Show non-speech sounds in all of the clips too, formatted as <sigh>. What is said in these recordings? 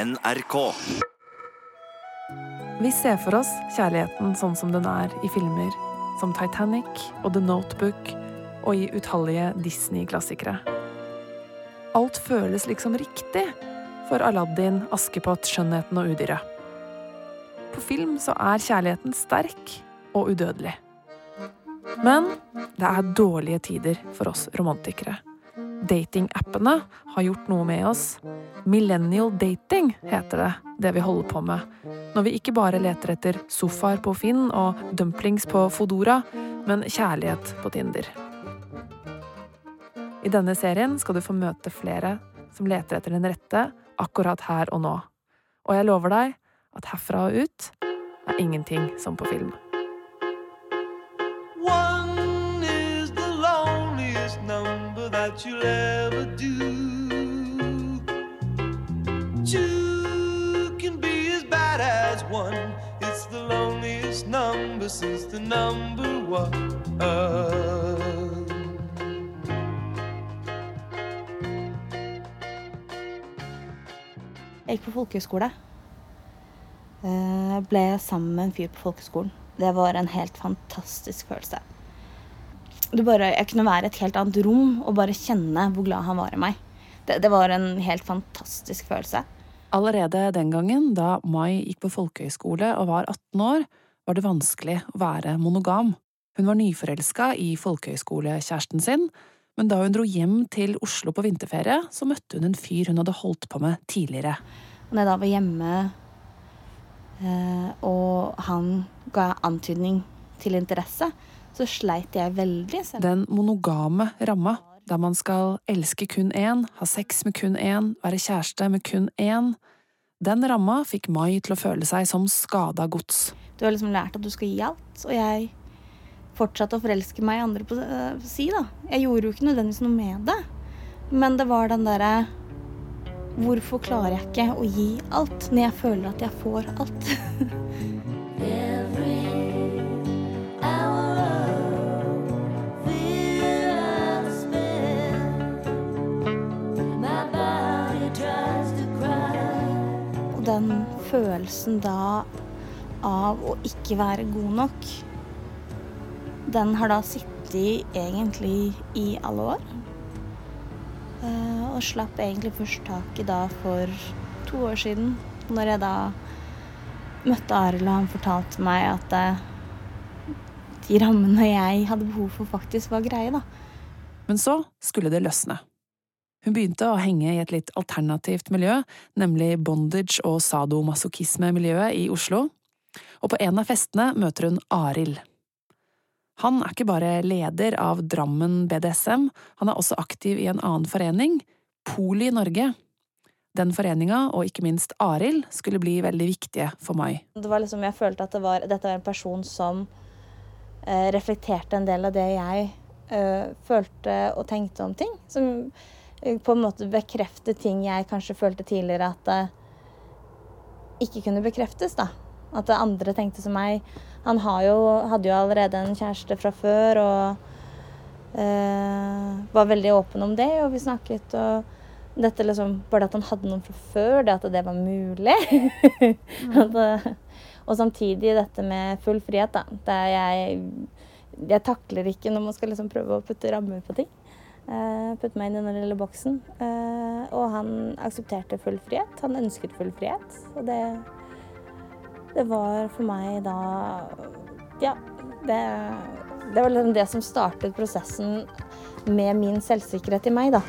NRK. Vi ser for oss kjærligheten sånn som den er i filmer som Titanic og The Notebook og i utallige Disney-klassikere. Alt føles liksom riktig for Aladdin, Askepott, Skjønnheten og Udyret. På film så er kjærligheten sterk og udødelig. Men det er dårlige tider for oss romantikere. Datingappene har gjort noe med oss. Millennial dating heter det, det vi holder på med. Når vi ikke bare leter etter sofaer på Finn og dumplings på Fodora, men kjærlighet på Tinder. I denne serien skal du få møte flere som leter etter den rette akkurat her og nå. Og jeg lover deg at herfra og ut er ingenting som på film. Number is the number one. Jeg gikk på folkehøyskole. Jeg Ble sammen med en fyr på folkehøyskolen. Det var en helt fantastisk følelse. Du bare, jeg kunne være i et helt annet rom og bare kjenne hvor glad han var i meg. Det, det var en helt fantastisk følelse. Allerede den gangen, da Mai gikk på folkehøyskole og var 18 år, var det vanskelig å være monogam. Hun var nyforelska i folkehøyskolekjæresten sin, men da hun dro hjem til Oslo på vinterferie, så møtte hun en fyr hun hadde holdt på med tidligere. Når jeg da var hjemme, eh, og han ga antydning til interesse, så sleit jeg veldig. Den monogame ramma, der man skal elske kun én, ha sex med kun én, være kjæreste med kun én, den ramma fikk Mai til å føle seg som skada gods. Du har liksom lært at du skal gi alt, og jeg fortsatte å forelske meg i andre på eh, si, da. Jeg gjorde jo ikke nødvendigvis noe med det, men det var den derre Hvorfor klarer jeg ikke å gi alt når jeg føler at jeg får alt? <laughs> Og den følelsen da av å ikke være god nok, den har da sittet egentlig i alle år. Eh, Og slapp egentlig først tak i da for to år siden, når jeg da møtte Arild og han fortalte meg at eh, de rammene jeg hadde behov for, faktisk var greie, da. Men så skulle det løsne. Hun begynte å henge i et litt alternativt miljø, nemlig bondage- og sadomasochisme-miljøet i Oslo, og på en av festene møter hun Arild. Han er ikke bare leder av Drammen BDSM, han er også aktiv i en annen forening, Poli Norge. Den foreninga, og ikke minst Arild, skulle bli veldig viktige for meg. Det var liksom, jeg følte at det var, dette var en person som eh, reflekterte en del av det jeg eh, følte og tenkte om ting. Som eh, på en måte bekreftet ting jeg kanskje følte tidligere at eh, ikke kunne bekreftes. da. At andre tenkte som meg. Han har jo, hadde jo allerede en kjæreste fra før og eh, var veldig åpen om det, og vi snakket og dette liksom, Bare at han hadde noen fra før, det at det var mulig. <laughs> at, eh, og samtidig dette med full frihet, da. Det er jeg, jeg takler ikke når man skal liksom prøve å putte rammer på ting. Uh, putte meg inn i den lille boksen. Uh, og han aksepterte full frihet. Han ønsket full frihet. Og det, det var for meg da Ja. Det, det var liksom det som startet prosessen med min selvsikkerhet i meg, da.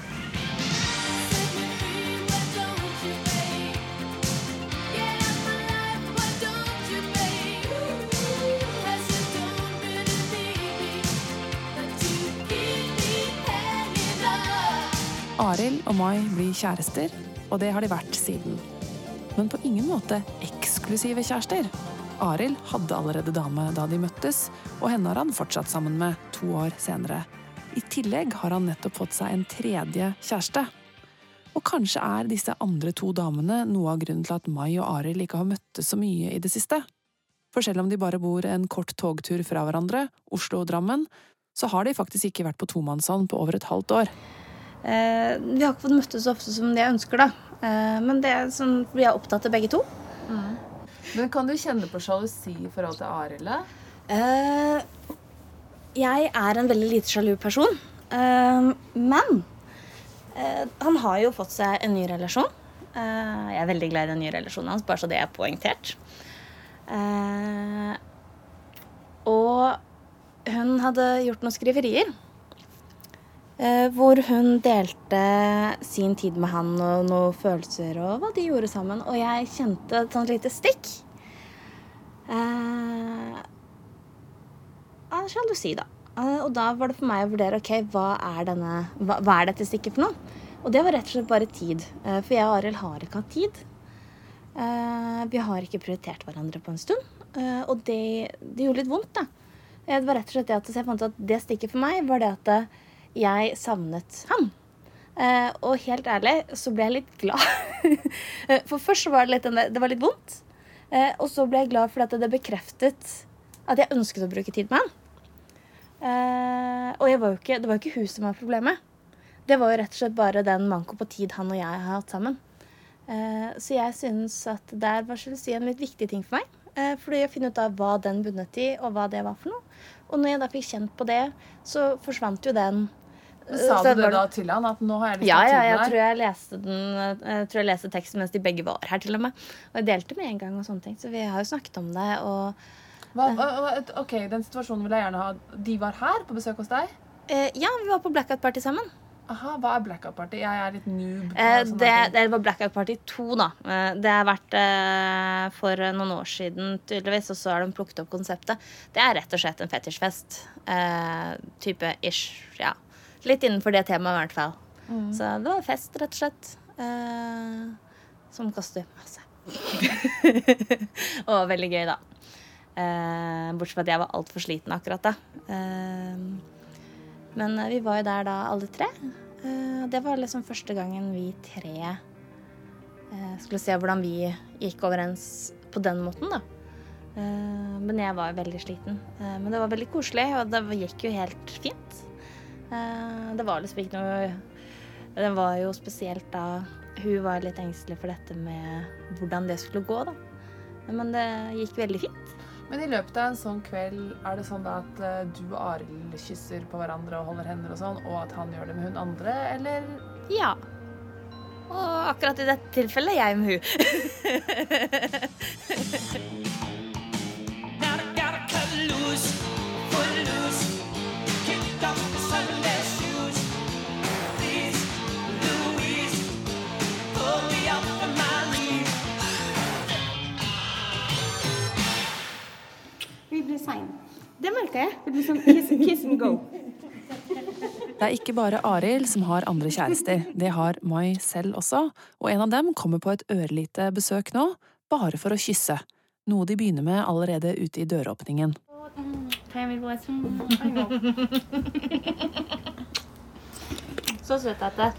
Arild og Mai blir kjærester, og det har de vært siden. Men på ingen måte eksklusive kjærester. Arild hadde allerede dame da de møttes, og henne har han fortsatt sammen med to år senere. I tillegg har han nettopp fått seg en tredje kjæreste. Og kanskje er disse andre to damene noe av grunnen til at Mai og Arild ikke har møttes så mye i det siste. For selv om de bare bor en kort togtur fra hverandre, Oslo og Drammen, så har de faktisk ikke vært på tomannshånd på over et halvt år. Eh, vi har ikke fått møttes så ofte som de ønsker, da. Eh, men det er sånn vi er opptatt av begge to. Men kan du kjenne på sjalusi i forhold til Arild? da? Eh, jeg er en veldig lite sjalu person. Uh, men uh, han har jo fått seg en ny relasjon. Jeg er veldig glad i den nye relasjonen hans, bare så det er poengtert. Og hun hadde gjort noen skriverier. Eh, hvor hun delte sin tid med han og noen følelser og hva de gjorde sammen. Og jeg kjente et sånt lite stikk. Eh, av sjalusi, da. Eh, og da var det for meg å vurdere ok, hva er, denne, hva, hva er dette stikket for noe. Og det var rett og slett bare tid. For jeg og Arild har ikke hatt tid. Vi har ikke prioritert hverandre på en stund. Og det, det gjorde litt vondt, da. Det var rett og slett det at jeg fant ut at det stikket for meg var det at jeg savnet han. Eh, og helt ærlig så ble jeg litt glad. <laughs> For først så var det litt, det var litt vondt. Eh, og så ble jeg glad for at det bekreftet at jeg ønsket å bruke tid med han. Eh, og var ikke, det var jo ikke hun som var problemet. Det var jo rett og slett bare den manko på tid han og jeg har hatt sammen. Eh, så jeg syns at der var sjalusi en litt viktig ting for meg. Eh, fordi jeg finner ut av hva den bundet i, og hva det var for noe. Og når jeg da fikk kjent på det, så forsvant jo den. Men Sa du det da til han? At nå har jeg lyst ja, til ja, jeg tror jeg leste den Jeg tror jeg leste teksten mens de begge var her, til og med. Og jeg delte med en gang og sånne ting. Så vi har jo snakket om det. Og Hva, ok, Den situasjonen vil jeg gjerne ha. De var her på besøk hos deg? eh, ja, vi var på blackout party sammen. Aha, Hva er blackout party? Jeg er litt noob. på Eh, det, det var blackout party 2, da. Eh, det har vært eh, for noen år siden, tydeligvis, og så har de plukket opp konseptet. Det er rett og slett en fetisjfest. Eh, type ish, ja. Litt innenfor det temaet, i hvert fall. Mm. Så det var fest, rett og slett. Eh, som koster masse. <laughs> og veldig gøy, da. Eh, bortsett fra at jeg var altfor sliten akkurat da. Eh, men vi var jo der da alle tre. Eh, det var liksom første gangen vi tre eh, skulle se hvordan vi gikk overens på den måten, da. Eh, men jeg var jo veldig sliten. Eh, men det var veldig koselig, og det gikk jo helt fint. Eh, det var liksom ikke noe Den var jo spesielt da hun var litt engstelig for dette med hvordan det skulle gå, da. Men det gikk veldig fint. Men i løpet av en sånn kveld, er det sånn da at eh, du og Arild kysser på hverandre og holder hender og sånn, og at han gjør det med hun andre, eller? Ja. Og akkurat i dette tilfellet jeg med hun. <laughs> Det jeg. Det blir sånn kiss, kiss and go. Det er ikke bare Arild som har andre kjærester, det har Mai selv også, og en av dem kommer på et ørlite besøk nå, bare for å kysse, noe de begynner med allerede ute i døråpningen. Så søt at det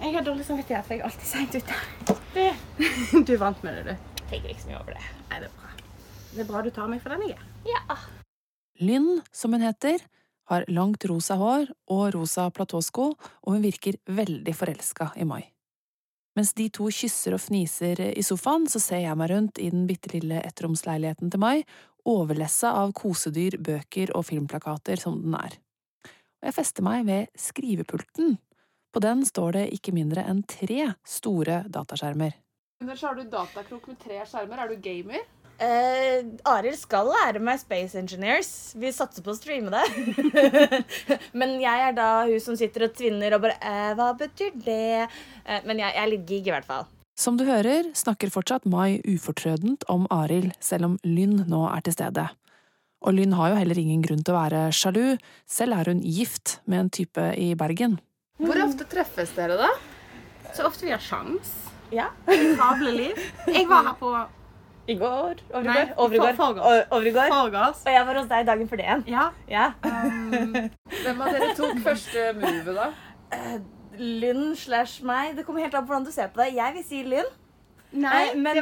Jeg har dårlig samvittighet, for jeg er alltid seint ute. Du vant med det, du. tenker ikke så mye over det. Nei, det er bra. Det er bra du tar meg for den jeg er. Ja. Lynn, som hun heter, har langt rosa hår og rosa platåsko, og hun virker veldig forelska i Mai. Mens de to kysser og fniser i sofaen, så ser jeg meg rundt i den bitte lille ettromsleiligheten til Mai, overlessa av kosedyr, bøker og filmplakater som den er. Og jeg fester meg ved skrivepulten. På den står det ikke mindre enn tre store dataskjermer. Så har du datakrok med tre skjermer. Er du gamer? Eh, Arild skal lære meg Space Engineers. Vi satser på å streame det. <laughs> men jeg er da hun som sitter og tvinner og bare eh, Hva betyr det? Uh, men jeg, jeg er litt gig, i hvert fall. Som du hører, snakker fortsatt Mai ufortrødent om Arild, selv om Lynn nå er til stede. Og Lynn har jo heller ingen grunn til å være sjalu, selv er hun gift med en type i Bergen. Hvor ofte treffes dere, da? Så ofte vi har sjans. Ja. Travle liv. Jeg var her på I går. Over i Nei, går. Over i går. forgårs. O- Over i går. Forgårs. Og jeg var hos deg dagen før det igjen. Ja. Ja. Hvem av dere tok første movet, da? Lynn slash meg. Det kommer helt an på hvordan du ser på det. Jeg vil si Lynn. Nei, men,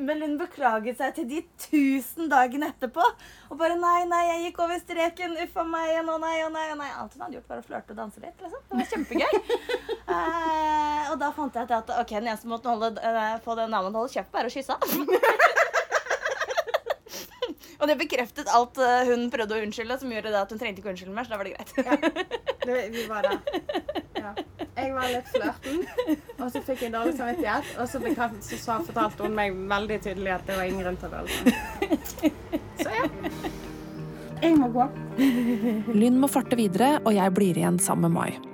men Linn beklaget seg til de tusen dagene etterpå. Og bare nei, nei, jeg gikk over streken. Uff a meg. Og nei, og nei, og nei. Alt hun hadde gjort, var å flørte og danse litt. Liksom. Det var kjempegøy. <laughs> eh, og da fant jeg til at ok, den eneste måten å holde, eh, få den damen til å holde kjeft på, er å kysse <laughs> Og det bekreftet alt eh, hun prøvde å unnskylde, som gjorde det at hun trengte ikke å unnskylde mer. Så da var det greit. Det, vi var der. Ja. Jeg var litt flørten, og så fikk jeg dårlig samvittighet. Og så, bekreft, så så fortalte hun meg veldig tydelig at det var ingen grunn til å føle Så ja. Jeg må gå. Lynn må farte videre, og jeg blir igjen sammen med Mai.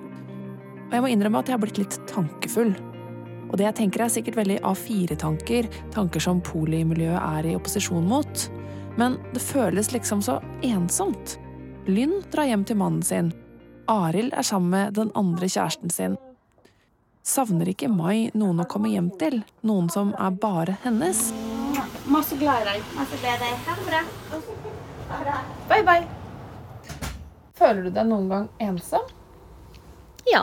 Og jeg må innrømme at jeg har blitt litt tankefull. Og det jeg tenker er sikkert veldig A4-tanker, tanker som polimiljøet er i opposisjon mot. Men det føles liksom så ensomt. Lynn drar hjem til mannen sin. Arild er sammen med den andre kjæresten sin. Savner ikke Mai noen å komme hjem til? Noen som er bare hennes? Masse glad i deg. Masse glad i deg. Ha det bra. Bye, bye. Føler du deg noen gang ensom? Ja.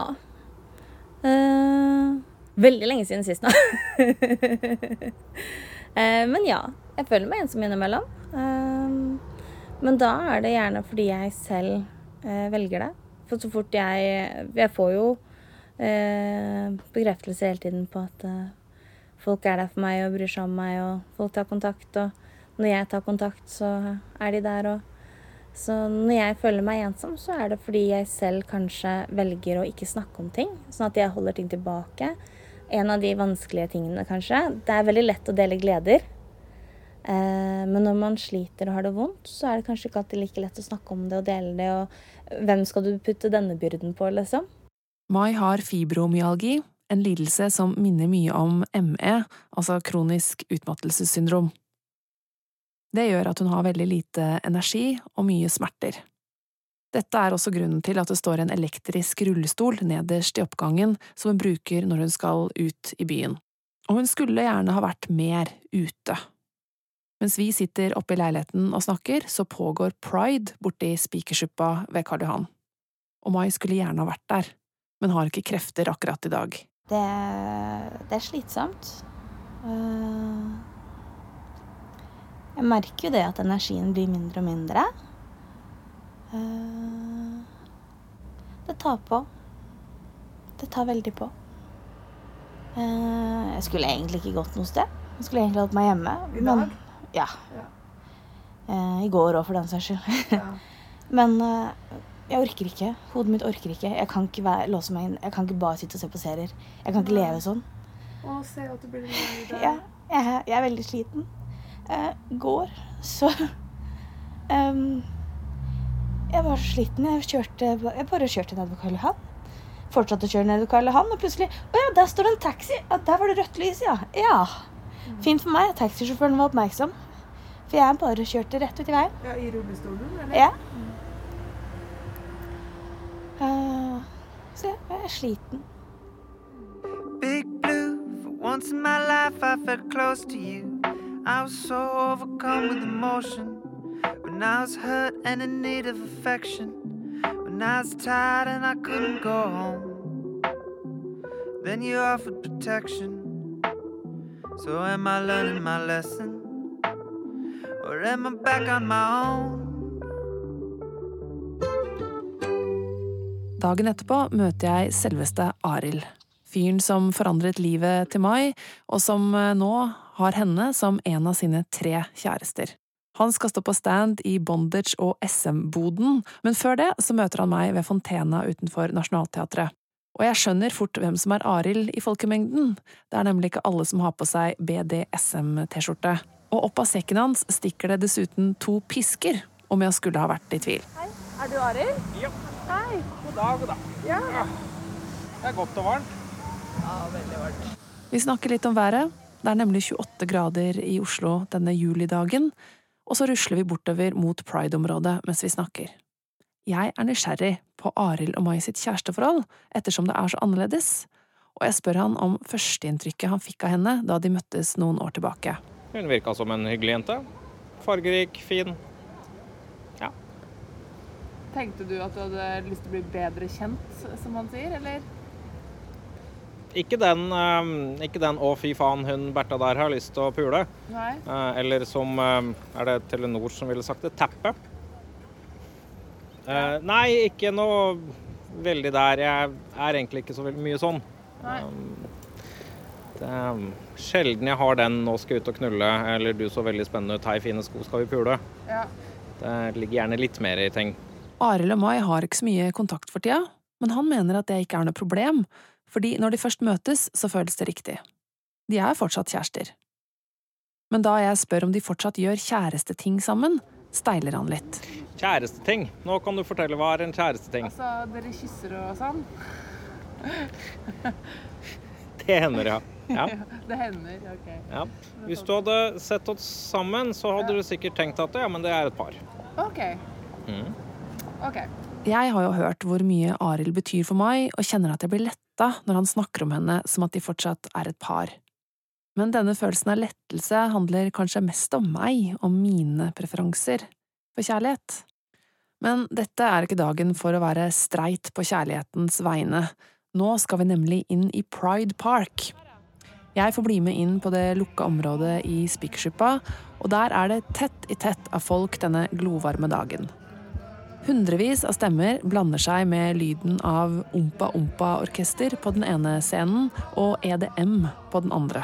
Uh, veldig lenge siden sist nå. uh, <laughs> men ja, jeg føler meg ensom innimellom. Eh, men da er det gjerne fordi jeg selv eh, velger det. For så fort jeg Jeg får jo eh, bekreftelse hele tiden på at eh, folk er der for meg og bryr seg om meg, og folk tar kontakt. Og når jeg tar kontakt, så er de der. og så når jeg føler meg ensom, så er det fordi jeg selv kanskje velger å ikke snakke om ting. Sånn at jeg holder ting tilbake. En av de vanskelige tingene, kanskje. Det er veldig lett å dele gleder. Eh, men når man sliter og har det vondt, så er det kanskje ikke alltid like lett å snakke om det og dele det. Og hvem skal du putte denne byrden på, liksom? Mai har fibromyalgi, en lidelse som minner mye om ME, altså kronisk utmattelsessyndrom. Det gjør at hun har veldig lite energi og mye smerter. Dette er også grunnen til at det står en elektrisk rullestol nederst i oppgangen som hun bruker når hun skal ut i byen. Og hun skulle gjerne ha vært mer ute. Mens vi sitter oppe i leiligheten og snakker, så pågår pride borti Spikersuppa ved Karl Johan. Og Mai skulle gjerne ha vært der, men har ikke krefter akkurat i dag. Det, det er slitsomt. Eh, Jeg merker jo det at energien blir mindre og mindre. Eh, Det tar på. Det tar veldig på. Eh, Jeg skulle egentlig ikke gått noe sted. Jeg skulle egentlig holdt meg hjemme. I men- dag? Ja. Ja. Eh, I går òg, for den saks skyld. <laughs> Men eh, jeg orker ikke. Hodet mitt orker ikke. Jeg kan ikke være, låse meg inn. Jeg kan ikke bare sitte og se på serier. Jeg kan ikke leve sånn. Å, se at du blir lei. Ja, jeg, jeg er veldig sliten. Eh, går så <laughs> um, Jeg var så sliten. Jeg kjørte Jeg bare kjørte nedover Karl Johan. Fortsatte å kjøre nedover Karl Johan, og plutselig Å ja, der står det en taxi! Ja, der var det rødt lys, ja. Ja. Fint for meg taxisjåføren var oppmerksom. For jeg bare kjørte rett ut i veien. Ja, I rullestolen, eller? Ja. Eh, så ja, jeg er sliten. Big blue, for once in my life I felt close to you. I was so overcome with emotion. When I was hurt and in need of affection. When I was tired and I couldn't go home. Then you offered protection. So am I learning my lesson? Or am I back on my own? Dagen etterpå møter jeg selveste Arild. Fyren som forandret livet til Mai, og som eh, nå har henne som en av sine tre kjærester. Han skal stå på stand i Bondage og SM-boden, men før det så møter han meg ved Fontena utenfor Nationaltheatret. Og jeg skjønner fort hvem som er Arild i folkemengden. Det er nemlig ikke alle som har på seg BDSM-T-skjorte. Og opp av sekken hans stikker det dessuten to pisker, om jeg skulle ha vært i tvil. Hei, Er du Arild? God dag, god dag. Ja. Det er godt og varmt. Vi snakker litt om været. Det er nemlig 28 grader i Oslo denne julidagen, og så rusler vi bortover mot Pride-området mens vi snakker. Jeg er nysgjerrig på Arild og Mai sitt kjæresteforhold, ettersom det er så annerledes, og jeg spør han om førsteinntrykket han fikk av henne da de møttes noen år tilbake. Hun virka som en hyggelig jente. Fargerik, fin. Tenkte du at du hadde lyst til å bli bedre kjent, som han sier, eller? ikke den, eh, ikke den 'å, fy faen, hun Bertha der har lyst til å pule'. Nei. Eh, eller som eh, Er det Telenor som ville sagt det? Tappe. Ja. nei, ikke noe veldig der. Jeg er egentlig ikke så mye sånn. Nei. Det er sjelden jeg har den 'nå skal jeg ut og knulle', eller 'du så veldig spennende ut, hei, fine sko, skal vi pule'? Ja. Det ligger gjerne litt mer i ting. Arild og Mai har ikke så mye kontakt for tida, men han mener at det ikke er noe problem, fordi når de først møtes, så føles det riktig. De er fortsatt kjærester. Men da jeg spør om de fortsatt gjør kjæresteting sammen, steiler han litt. Kjæresteting. Nå kan du fortelle hva er en kjæresteting. Altså, dere kysser og sånn? Det hender, ja. Ja. <laughs> Det hender, OK. ja. Hvis du hadde sett oss sammen, så hadde du sikkert tenkt at ja, men det er et par. OK. Mm. okay. Jeg har jo hørt hvor mye Arild betyr for meg, og kjenner at jeg blir letta når han snakker om henne som at de fortsatt er et par. Men denne følelsen av lettelse handler kanskje mest om meg og mine preferanser for kjærlighet. Men dette er ikke dagen for å være streit på kjærlighetens vegne. Nå skal vi nemlig inn i Pride Park. Jeg får bli med inn på det lukka området i Spikersuppa, og der er det tett i tett av folk denne glovarme dagen. Hundrevis av stemmer blander seg med lyden av Ompa Ompa-orkester på den ene scenen og EDM på den andre.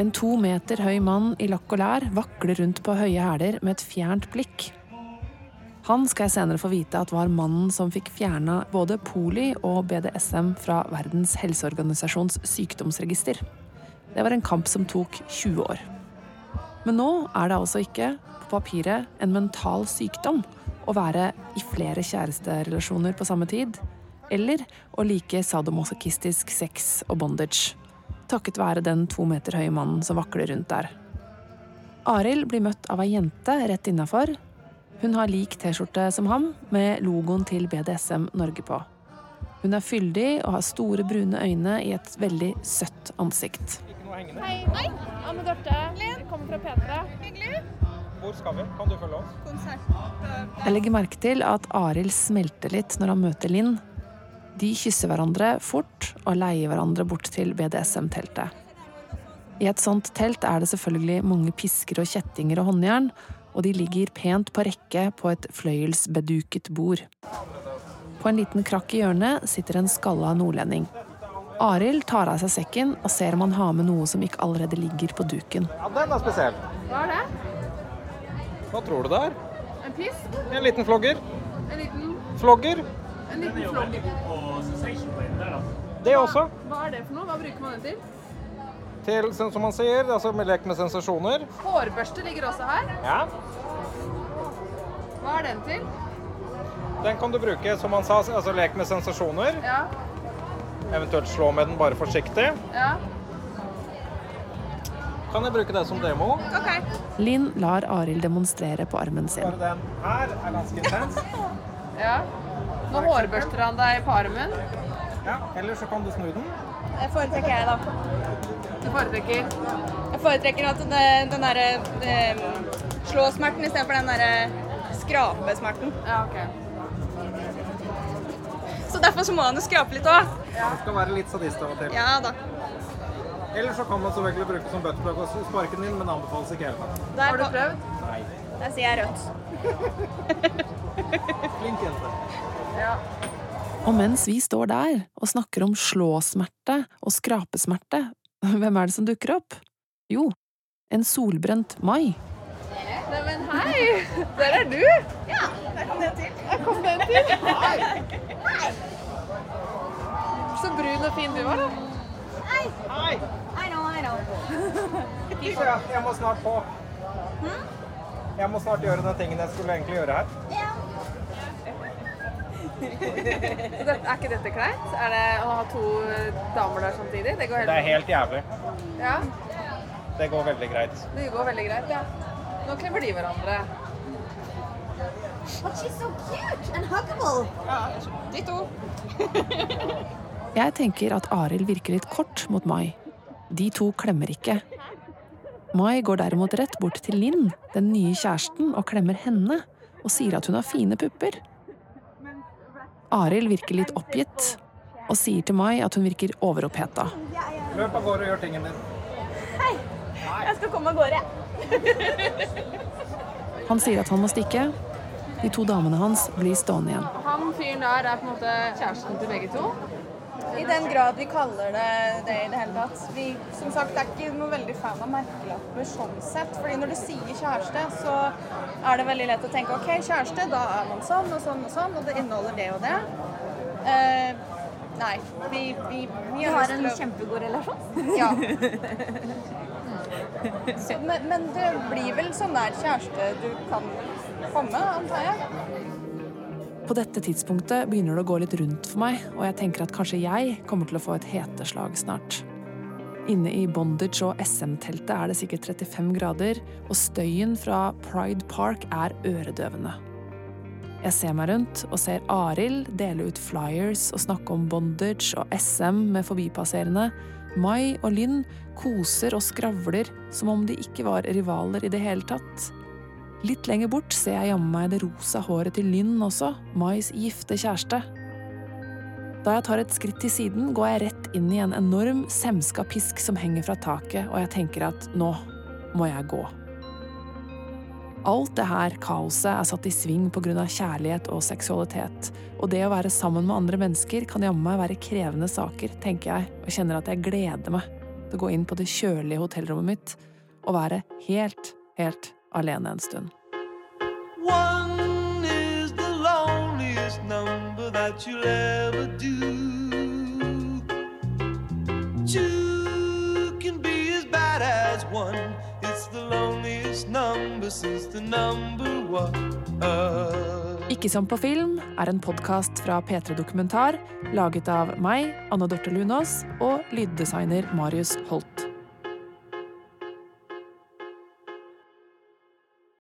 En to meter høy mann i lakk og lær vakler rundt på høye hæler med et fjernt blikk. Han skal jeg senere få vite at var mannen som fikk fjerna både poli og BDSM fra Verdens helseorganisasjons sykdomsregister. Det var en kamp som tok 20 år. Men nå er det altså ikke på papiret en mental sykdom å være i flere kjæresterelasjoner på samme tid, eller å like sadomasochistisk sex og bondage, takket være den to meter høye mannen som vakler rundt der. Arild blir møtt av ei jente rett innafor. Hun har lik T-skjorte som ham, med logoen til BDSM Norge på. Hun er fyldig og har store, brune øyne i et veldig søtt ansikt. Hei. Hei. Anne Dorte. Vi kommer fra P3. Hvor skal vi? Kan du følge oss? Jeg legger merke til at Arild smelter litt når han møter Linn. De kysser hverandre fort og leier hverandre bort til BDSM-teltet. I et sånt telt er det selvfølgelig mange pisker og kjettinger og håndjern, og de ligger pent på rekke på et fløyelsbeduket bord. På en liten krakk i hjørnet sitter en skalla nordlending. Arild tar av seg sekken og ser om han har med noe som ikke allerede ligger på duken. Ja, den er spesiell. Hva er det? Hva tror du det er? En pisk? En liten flogger. En liten, Flogger. en liten flogger. Det også. Hva er det for noe? Hva bruker man det til? Til, som man sier, altså med lek med sensasjoner. Hårbørste ligger også her. Ja. Hva er den til? Den kan du bruke, som han sa, altså lek med sensasjoner. Ja. Eventuelt slå med den bare forsiktig. Ja. Kan jeg bruke det som demo? Linn lar Arild demonstrere på armen sin. Bare den her er ganske intens. ja. Nå hårbørster han deg på armen. Ja, eller så kan du snu den. Jeg foretrekker jeg, da. Du foretrekker Jeg foretrekker at det, den derre eh, slåsmerten istedenfor den derre skrapesmerten. Ja, OK. Så derfor så må han jo skrape litt òg. Det skal være litt sadist av og til. Ja da. Eller så kan man selvfølgelig bruke som buttplug og sparke den inn, men det anbefales ikke helt. Der, Har du prøvd? Nei. der sier jeg rødt. <laughs> Flink jente. Ja. Og mens vi står der og snakker om slåsmerte og skrapesmerte, <laughs> hvem er det som dukker opp? Jo, en solbrent Mai. Neimen, hei! Der er du. Ja, der kom den til. Der kom den til. Hei. Så brun og fin du var, da. Hei! I know, I know. <laughs> Jeg, jeg må snart på. Jeg må snart gjøre den tingen jeg skulle egentlig gjøre her. Så <laughs> det, er ikke dette kleint? Er det å ha to damer der samtidig? Det går Det er helt helt jævlig. Ja, Det går veldig greit. det går veldig greit, ja. Nå klemmer de hverandre. But she's so cute and huggable. Ditto. <laughs> Jeg tenker at Arild virker litt kort mot Mai. De to klemmer ikke. Mai går derimot rett bort til Linn, den nye kjæresten, og klemmer henne, og sier at hun har fine pupper. Arild virker litt oppgitt, og sier til Mai at hun virker overoppheta. Løp av gårde og gjør tingen din. Jeg skal komme av gårde, jeg. Han sier at han må stikke. De to damene hans blir stående igjen. Han fyren der er på en måte kjæresten til begge to. I den grad vi kaller det det i det hele tatt. Vi som sagt er ikke noe veldig fan av merkelapper sånn sett. Fordi når du sier kjæreste, så er det veldig lett å tenke OK, kjæreste, da er man sånn og sånn og sånn, og det inneholder det og det. Uh, nei, vi, vi, vi har en kjempegod relasjon. Ja. Så, <laughs> men, men det blir vel sånn der kjæreste du kan komme, antar jeg. På dette tidspunktet begynner det å gå litt rundt for meg, og jeg tenker at kanskje jeg kommer til å få et heteslag snart. Inne i bondage- og SM-teltet er det sikkert 35 grader, og støyen fra Pride Park er øredøvende. Jeg ser meg rundt og ser Arild dele ut flyers og snakke om bondage og SM med forbipasserende. Mai og Lynn koser og skravler som om de ikke var rivaler i det hele tatt. Litt lenger bort ser jeg jammen meg det rosa håret til Lynn også, Mais gifte kjæreste. Da jeg tar et skritt til siden, går jeg rett inn i en enorm semska pisk som henger fra taket, og jeg tenker at nå må jeg gå. Alt det her kaoset er satt i sving pga. kjærlighet og seksualitet, og det å være sammen med andre mennesker kan jammen meg være krevende saker, tenker jeg, og kjenner at jeg gleder meg til å gå inn på det kjølige hotellrommet mitt og være helt, helt alene en stund. One is the loneliest number that you'll ever do. Two can be as bad as one. It's the loneliest number since the number one. Ikke som på film er en podkast fra P3 Dokumentar, laget av meg, Anne Dorte Lunås, og lyddesigner Marius Holt.